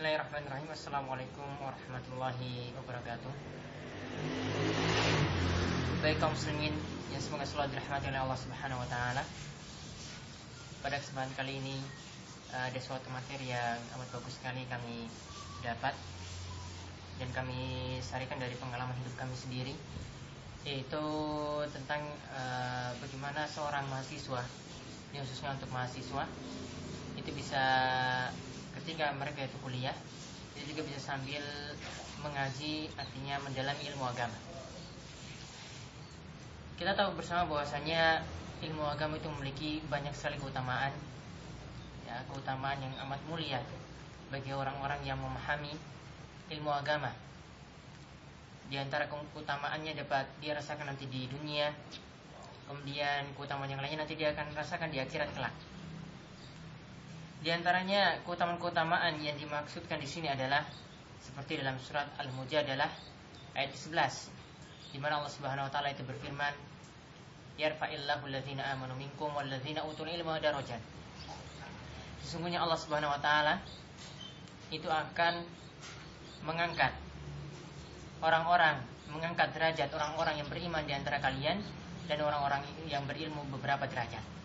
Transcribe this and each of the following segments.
Bismillahirrahmanirrahim. Assalamualaikum warahmatullahi wabarakatuh. Baik kaum muslimin Yang semoga selalu dirahmati oleh Allah subhanahu wa ta'ala. Pada kesempatan kali ini eh, Ada suatu materi yang amat bagus sekali kami dapat Dan kami sarikan dari pengalaman hidup kami sendiri Yaitu tentang uh, bagaimana seorang mahasiswa khususnya untuk mahasiswa Itu bisa ketika mereka itu kuliah dia juga bisa sambil mengaji artinya mendalami ilmu agama. Kita tahu bersama bahwasanya ilmu agama itu memiliki banyak sekali keutamaan ya keutamaan yang amat mulia bagi orang-orang yang memahami ilmu agama. Di antara keutamaannya dapat dia rasakan nanti di dunia kemudian keutamaan yang lainnya nanti dia akan rasakan di akhirat kelak di antaranya keutamaan-keutamaan yang dimaksudkan di sini adalah seperti dalam surat Al-Mujadalah ayat 11 di mana Allah Subhanahu wa taala itu berfirman yarfa'illahu alladzina amanu minkum walladzina utul ilma darajat Sesungguhnya Allah Subhanahu wa taala itu akan mengangkat orang-orang mengangkat derajat orang-orang yang beriman di antara kalian dan orang-orang yang berilmu beberapa derajat.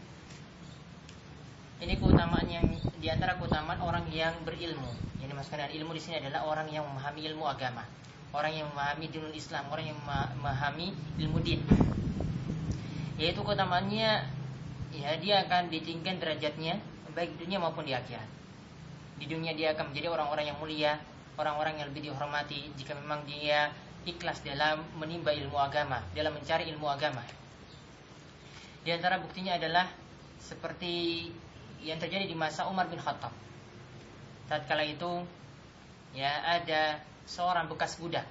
Ini keutamaan yang di antara keutamaan orang yang berilmu. Dimaksudkan dengan ilmu di sini adalah orang yang memahami ilmu agama, orang yang memahami dinul Islam, orang yang memahami ilmu din. Yaitu keutamaannya ya dia akan ditinggikan derajatnya baik di dunia maupun di akhirat. Di dunia dia akan menjadi orang-orang yang mulia, orang-orang yang lebih dihormati jika memang dia ikhlas dalam menimba ilmu agama, dalam mencari ilmu agama. Di antara buktinya adalah seperti yang terjadi di masa Umar bin Khattab. Tatkala itu ya ada seorang bekas budak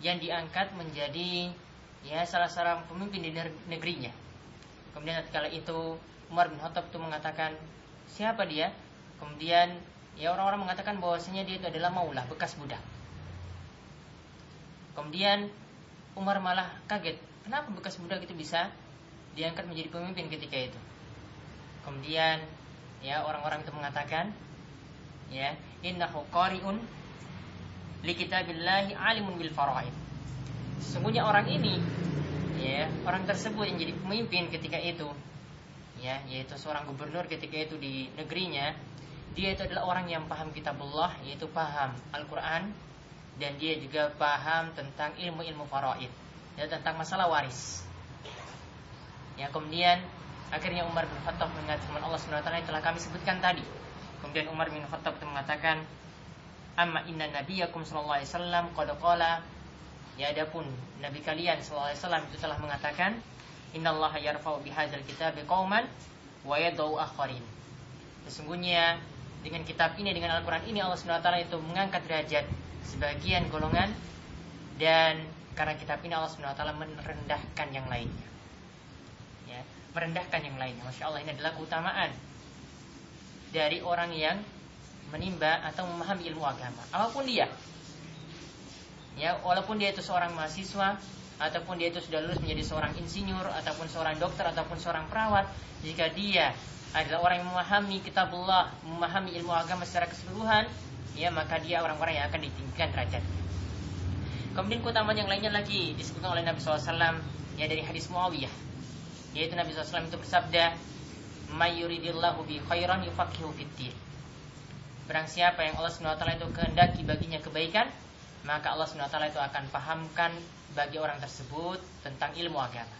yang diangkat menjadi ya salah seorang pemimpin di negerinya. Kemudian tatkala itu Umar bin Khattab itu mengatakan siapa dia? Kemudian ya orang-orang mengatakan bahwasanya dia itu adalah maulah bekas budak. Kemudian Umar malah kaget, kenapa bekas budak itu bisa diangkat menjadi pemimpin ketika itu? Kemudian ya orang-orang itu mengatakan ya innahu qari'un li kitabillahi alimun bil faraid. Sesungguhnya orang ini ya orang tersebut yang jadi pemimpin ketika itu ya yaitu seorang gubernur ketika itu di negerinya dia itu adalah orang yang paham kitabullah yaitu paham Al-Qur'an dan dia juga paham tentang ilmu-ilmu faraid ya tentang masalah waris. Ya kemudian Akhirnya Umar bin Khattab mengingat firman Allah SWT yang telah kami sebutkan tadi. Kemudian Umar bin Khattab itu mengatakan, Amma inna nabiyakum sallallahu alaihi wasallam qad qala Ya adapun nabi kalian sallallahu alaihi wasallam itu telah mengatakan, Innallaha yarfa'u bihadzal kitabi qauman wa yadau akharin. Sesungguhnya dengan kitab ini dengan Al-Qur'an ini Allah SWT itu mengangkat derajat sebagian golongan dan karena kitab ini Allah SWT merendahkan yang lainnya merendahkan yang lainnya. Masya Allah ini adalah keutamaan dari orang yang menimba atau memahami ilmu agama. Apa pun dia, ya walaupun dia itu seorang mahasiswa ataupun dia itu sudah lulus menjadi seorang insinyur ataupun seorang dokter ataupun seorang perawat, jika dia adalah orang yang memahami kitabullah, memahami ilmu agama secara keseluruhan, ya maka dia orang-orang yang akan ditinggikan derajat. Kemudian keutamaan yang lainnya lagi disebutkan oleh Nabi SAW ya dari hadis Muawiyah yaitu Nabi SAW itu bersabda mayuridillahu bi khairan yufaqihu fiddin Barang siapa yang Allah SWT itu kehendaki baginya kebaikan Maka Allah SWT itu akan pahamkan bagi orang tersebut tentang ilmu agama.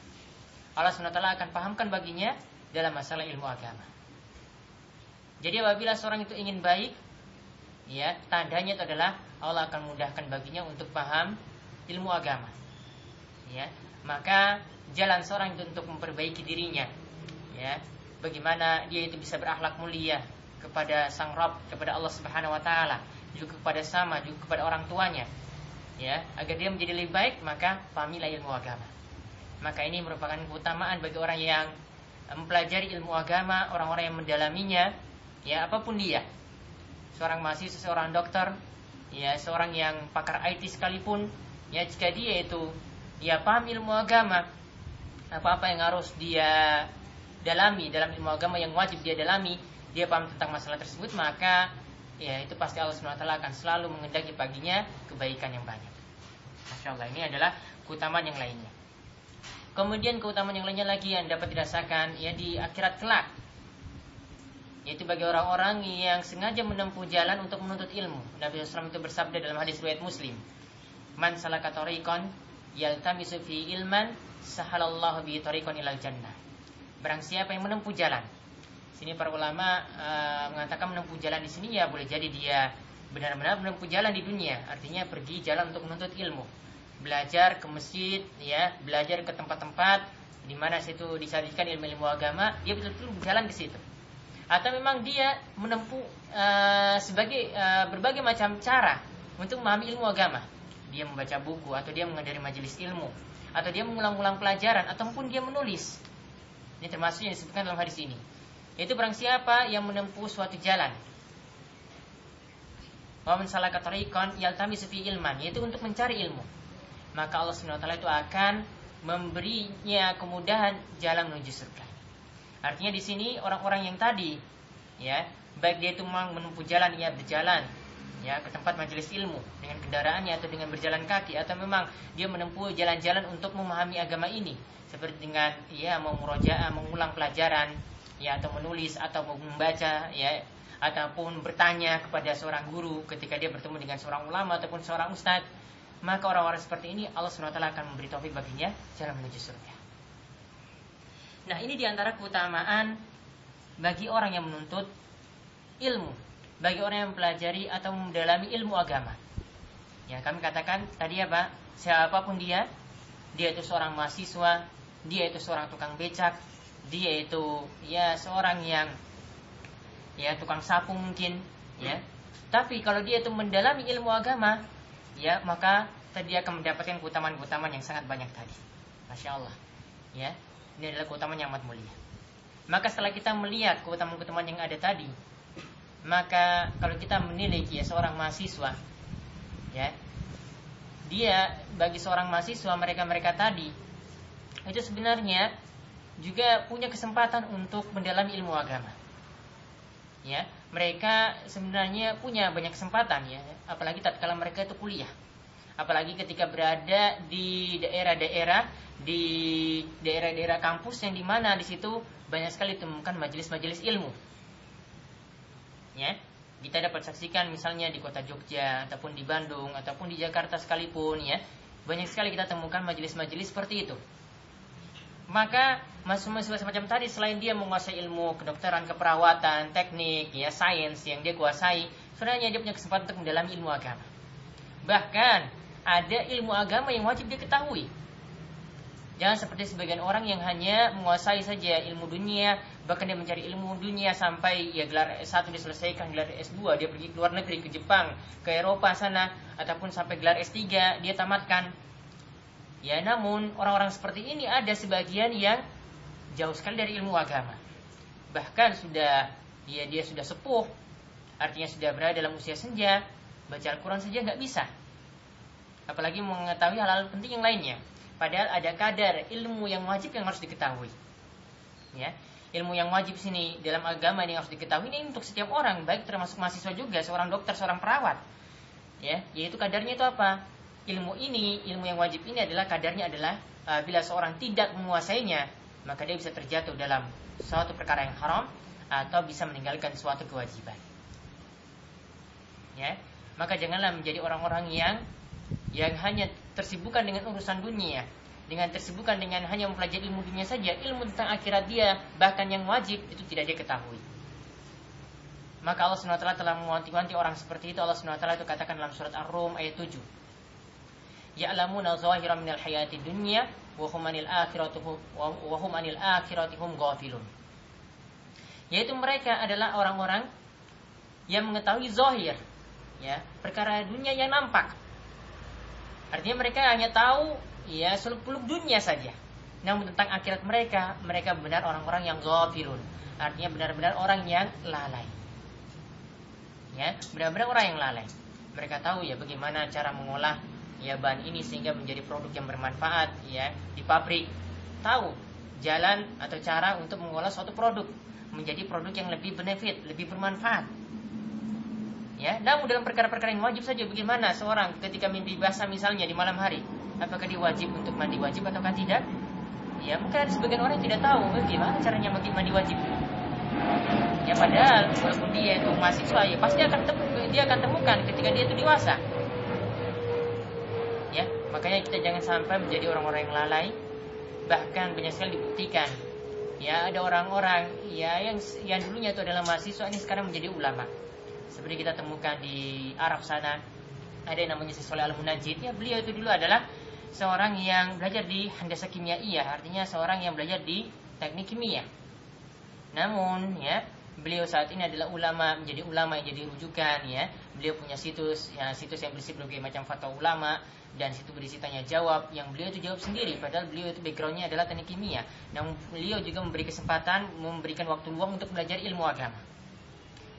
Allah SWT akan pahamkan baginya dalam masalah ilmu agama. Jadi apabila seorang itu ingin baik ya Tandanya itu adalah Allah akan mudahkan baginya untuk paham ilmu agama. Ya Maka jalan seorang itu untuk memperbaiki dirinya ya. Bagaimana dia itu bisa berakhlak mulia kepada sang Rob kepada Allah Subhanahu wa taala juga kepada sama juga kepada orang tuanya ya. Agar dia menjadi lebih baik maka pahamilah ilmu agama. Maka ini merupakan keutamaan bagi orang yang mempelajari ilmu agama orang-orang yang mendalaminya ya apa pun dia. Seorang mahasiswa seorang dokter ya seorang yang pakar IT sekalipun ya jika dia itu ya paham ilmu agama apa-apa yang harus dia dalami dalam ilmu agama yang wajib dia dalami, dia paham tentang masalah tersebut, maka ya itu pasti Allah SWT akan selalu mengendaki baginya kebaikan yang banyak. Masya Allah ini adalah keutamaan yang lainnya. Kemudian keutamaan yang lainnya lagi yang dapat dirasakan ya di akhirat kelak. Yaitu bagi orang-orang yang sengaja menempuh jalan untuk menuntut ilmu. Nabi SAW itu bersabda dalam hadis riwayat Muslim, "Man salaka tariqan yaltamisu fi ilman, sahalallahu bi tariqan ilal jannah." Barang siapa yang menempuh jalan sini para ulama uh, mengatakan menempuh jalan di sini ya boleh jadi dia benar-benar menempuh jalan di dunia, artinya pergi jalan untuk menuntut ilmu, belajar ke masjid, ya, belajar ke tempat-tempat di mana situ disajikan ilmu-ilmu agama, dia betul-betul berjalan ke situ. Atau memang dia menempuh uh, sebagai uh, berbagai macam cara untuk memahami ilmu agama. Dia membaca buku atau dia menghadiri majelis ilmu atau dia mengulang-ulang pelajaran ataupun dia menulis. Ini termasuk yang disebutkan dalam hadis ini. Itu barang siapa yang menempuh suatu jalan. Wa man salaka tariqan yaltamisu fi ilman, yaitu untuk mencari ilmu. Maka Allah Subhanahu wa taala itu akan memberinya kemudahan jalan menuju surga. Artinya di sini orang-orang yang tadi ya, baik dia itu memang menempuh jalan ia berjalan ya ke tempat majelis ilmu. Dengan kendaraannya atau dengan berjalan kaki. Atau memang dia menempuh jalan-jalan untuk memahami agama ini. Seperti dengan ya mau mengulang pelajaran. Ya atau menulis atau membaca ya. Ataupun bertanya kepada seorang guru ketika dia bertemu dengan seorang ulama ataupun seorang ustadz maka orang-orang seperti ini Allah SWT akan memberi taufik baginya jalan menuju surga. Nah ini di antara keutamaan bagi orang yang menuntut ilmu, bagi orang yang mempelajari atau mendalami ilmu agama. Ya kami katakan tadi apa? Siapa pun dia, dia itu seorang mahasiswa, dia itu seorang tukang becak, dia itu ya seorang yang ya tukang sapu mungkin ya. Tapi kalau dia itu mendalami ilmu agama ya maka tadi akan mendapatkan keutamaan-keutamaan yang sangat banyak tadi. Masya Allah. Ya ini adalah keutamaan yang amat mulia. Maka setelah kita melihat keutamaan-keutamaan yang ada tadi maka kalau kita menilai ya seorang mahasiswa ya dia bagi seorang mahasiswa mereka mereka tadi itu sebenarnya juga punya kesempatan untuk mendalami ilmu agama. Ya, mereka sebenarnya punya banyak kesempatan ya, apalagi tatkala mereka itu kuliah. Apalagi ketika berada di daerah-daerah di daerah-daerah kampus yang di mana di situ banyak sekali ditemukan majelis-majelis ilmu. Ya, kita dapat saksikan misalnya di kota Jogja ataupun di Bandung ataupun di Jakarta sekalipun ya, banyak sekali kita temukan majelis-majelis seperti itu. Maka mahasiswa semacam tadi selain dia menguasai ilmu kedokteran, keperawatan, teknik, ya sains yang dia kuasai, sebenarnya dia punya kesempatan untuk mendalami ilmu agama. Bahkan ada ilmu agama yang wajib dia ketahui. Jangan seperti sebagian orang yang hanya menguasai saja ilmu dunia, bahkan dia mencari ilmu dunia sampai ya gelar S1 diselesaikan, gelar S2 dia pergi ke luar negeri ke Jepang, ke Eropa sana ataupun sampai gelar S3 dia tamatkan. Ya, namun orang-orang seperti ini ada sebagian yang jauh sekali dari ilmu agama. Bahkan sudah ya dia sudah sepuh, artinya sudah berada dalam usia senja, baca Al-Quran saja nggak bisa. Apalagi mengetahui hal-hal penting yang lainnya. Padahal ada kadar ilmu yang wajib yang harus diketahui. Ya, ilmu yang wajib sini dalam agama ini harus diketahui ini untuk setiap orang, baik termasuk mahasiswa juga, seorang dokter, seorang perawat. Ya, yaitu kadarnya itu apa? Ilmu ini, ilmu yang wajib ini adalah kadarnya adalah uh, bila seorang tidak menguasainya, maka dia bisa terjatuh dalam suatu perkara yang haram atau bisa meninggalkan suatu kewajiban. Ya, maka janganlah menjadi orang-orang yang yang hanya tersibukkan dengan urusan dunia, dengan tersibukkan dengan hanya mempelajari ilmu dunia saja, ilmu tentang akhirat dia bahkan yang wajib itu tidak dia ketahui. Maka Allah SWT telah mewanti-wanti orang seperti itu. Allah SWT itu katakan dalam surat Ar-Rum ayat 7. Ya'lamuna zahiran minal hayati dunya anil wahum anil akhiratihum ghafilun. Yaitu mereka adalah orang-orang yang mengetahui zahir, ya, perkara dunia yang nampak. Artinya mereka hanya tahu ya seluk-beluk dunia saja. Namun tentang akhirat mereka, mereka benar orang-orang yang ghafilun. Artinya benar-benar orang yang lalai. Ya, benar-benar orang yang lalai. Mereka tahu ya bagaimana cara mengolah ya bahan ini sehingga menjadi produk yang bermanfaat ya di pabrik tahu jalan atau cara untuk mengolah suatu produk menjadi produk yang lebih benefit lebih bermanfaat Ya, namun dalam perkara-perkara yang wajib saja bagaimana seorang ketika mimpi basah misalnya di malam hari, apakah dia wajib untuk mandi wajib ataukah tidak? Ya, mungkin ada sebagian orang yang tidak tahu bagaimana caranya mandi mandi wajib. Ya padahal walaupun dia itu mahasiswa ya pasti akan dia akan temukan ketika dia itu dewasa. Ya, makanya kita jangan sampai menjadi orang-orang yang lalai. Bahkan banyak sekali dibuktikan ya ada orang-orang ya yang yang dulunya itu adalah mahasiswa ini sekarang menjadi ulama seperti kita temukan di Arab sana ada yang namanya Syekh Al-Munajjid. Ya beliau itu dulu adalah seorang yang belajar di handasa iya artinya seorang yang belajar di teknik kimia. Namun ya beliau saat ini adalah ulama menjadi ulama yang jadi rujukan ya. Beliau punya situs ya situs yang berisi berbagai macam fatwa ulama dan situ berisi tanya jawab yang beliau itu jawab sendiri. Padahal beliau itu backgroundnya adalah teknik kimia. Namun beliau juga memberi kesempatan memberikan waktu luang untuk belajar ilmu agama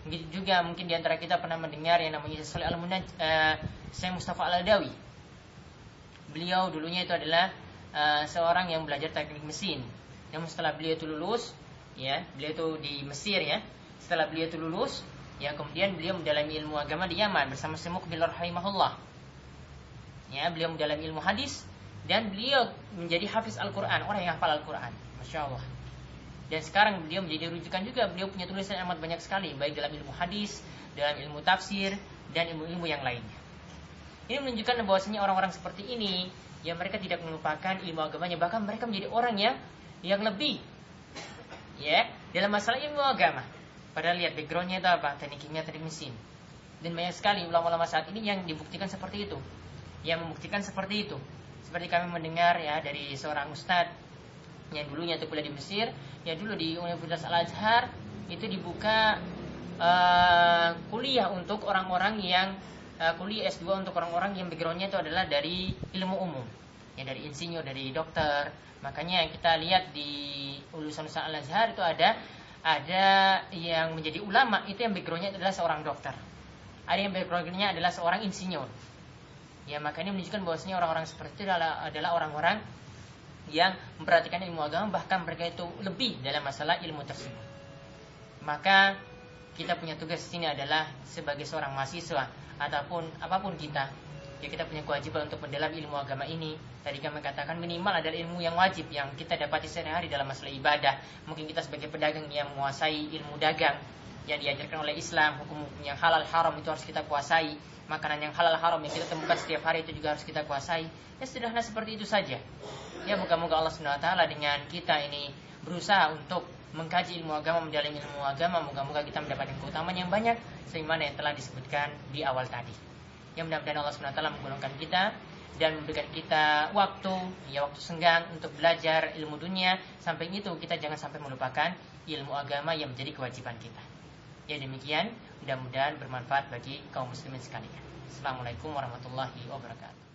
Begitu juga mungkin di antara kita pernah mendengar yang namanya Salih Al-Munaj uh, Syekh Mustafa Al-Adawi. Beliau dulunya itu adalah uh, seorang yang belajar teknik mesin. Namun setelah beliau itu lulus, ya, beliau itu di Mesir ya. Setelah beliau itu lulus, ya kemudian beliau mendalami ilmu agama di Yaman bersama Semuk bin rahimahullah. Ya, beliau mendalami ilmu hadis dan beliau menjadi hafiz Al-Qur'an, orang yang hafal Al-Qur'an. Masya Allah. Dan sekarang beliau menjadi rujukan juga. Beliau punya tulisan amat banyak sekali, baik dalam ilmu hadis, dalam ilmu tafsir, dan ilmu-ilmu yang lainnya. Ini menunjukkan bahwasanya orang-orang seperti ini, yang mereka tidak melupakan ilmu agamanya, bahkan mereka menjadi orang yang yang lebih, ya, dalam masalah ilmu agama. Padahal lihat backgroundnya itu apa? Teknik kimia, teknik mesin. Dan banyak sekali ulama-ulama saat ini yang dibuktikan seperti itu, yang membuktikan seperti itu. Seperti kami mendengar ya dari seorang ustadz yang dulunya itu kuliah di Mesir, ya dulu di Universitas Al Azhar itu dibuka uh, kuliah untuk orang-orang yang uh, kuliah S2 untuk orang-orang yang backgroundnya itu adalah dari ilmu umum, ya dari insinyur, dari dokter. Makanya kita lihat di Universitas Al Azhar itu ada ada yang menjadi ulama itu yang backgroundnya adalah seorang dokter. Ada yang backgroundnya adalah seorang insinyur. Ya makanya menunjukkan bahwasanya orang-orang seperti itu adalah adalah orang-orang yang memperhatikan ilmu agama bahkan mereka itu lebih dalam masalah ilmu tersebut. Maka kita punya tugas di sini adalah sebagai seorang mahasiswa ataupun apa pun kita ya kita punya kewajiban untuk mendalam ilmu agama ini. Tadi kami katakan minimal adalah ilmu yang wajib yang kita dapati sehari-hari dalam masalah ibadah. Mungkin kita sebagai pedagang yang menguasai ilmu dagang yang diajarkan oleh Islam, hukum yang halal haram itu harus kita kuasai. Makanan yang halal haram yang kita temukan setiap hari itu juga harus kita kuasai. Ya sederhana seperti itu saja. Ya moga-moga Allah SWT dengan kita ini berusaha untuk mengkaji ilmu agama, mendalami ilmu agama, moga-moga kita mendapatkan keutamaan yang banyak sebagaimana yang telah disebutkan di awal tadi. Yang mudah-mudahan Allah SWT menggunakan kita dan memberikan kita waktu, ya waktu senggang untuk belajar ilmu dunia. Sampai itu kita jangan sampai melupakan ilmu agama yang menjadi kewajiban kita. Ya demikian, mudah-mudahan bermanfaat bagi kaum muslimin sekalian. Assalamualaikum warahmatullahi wabarakatuh.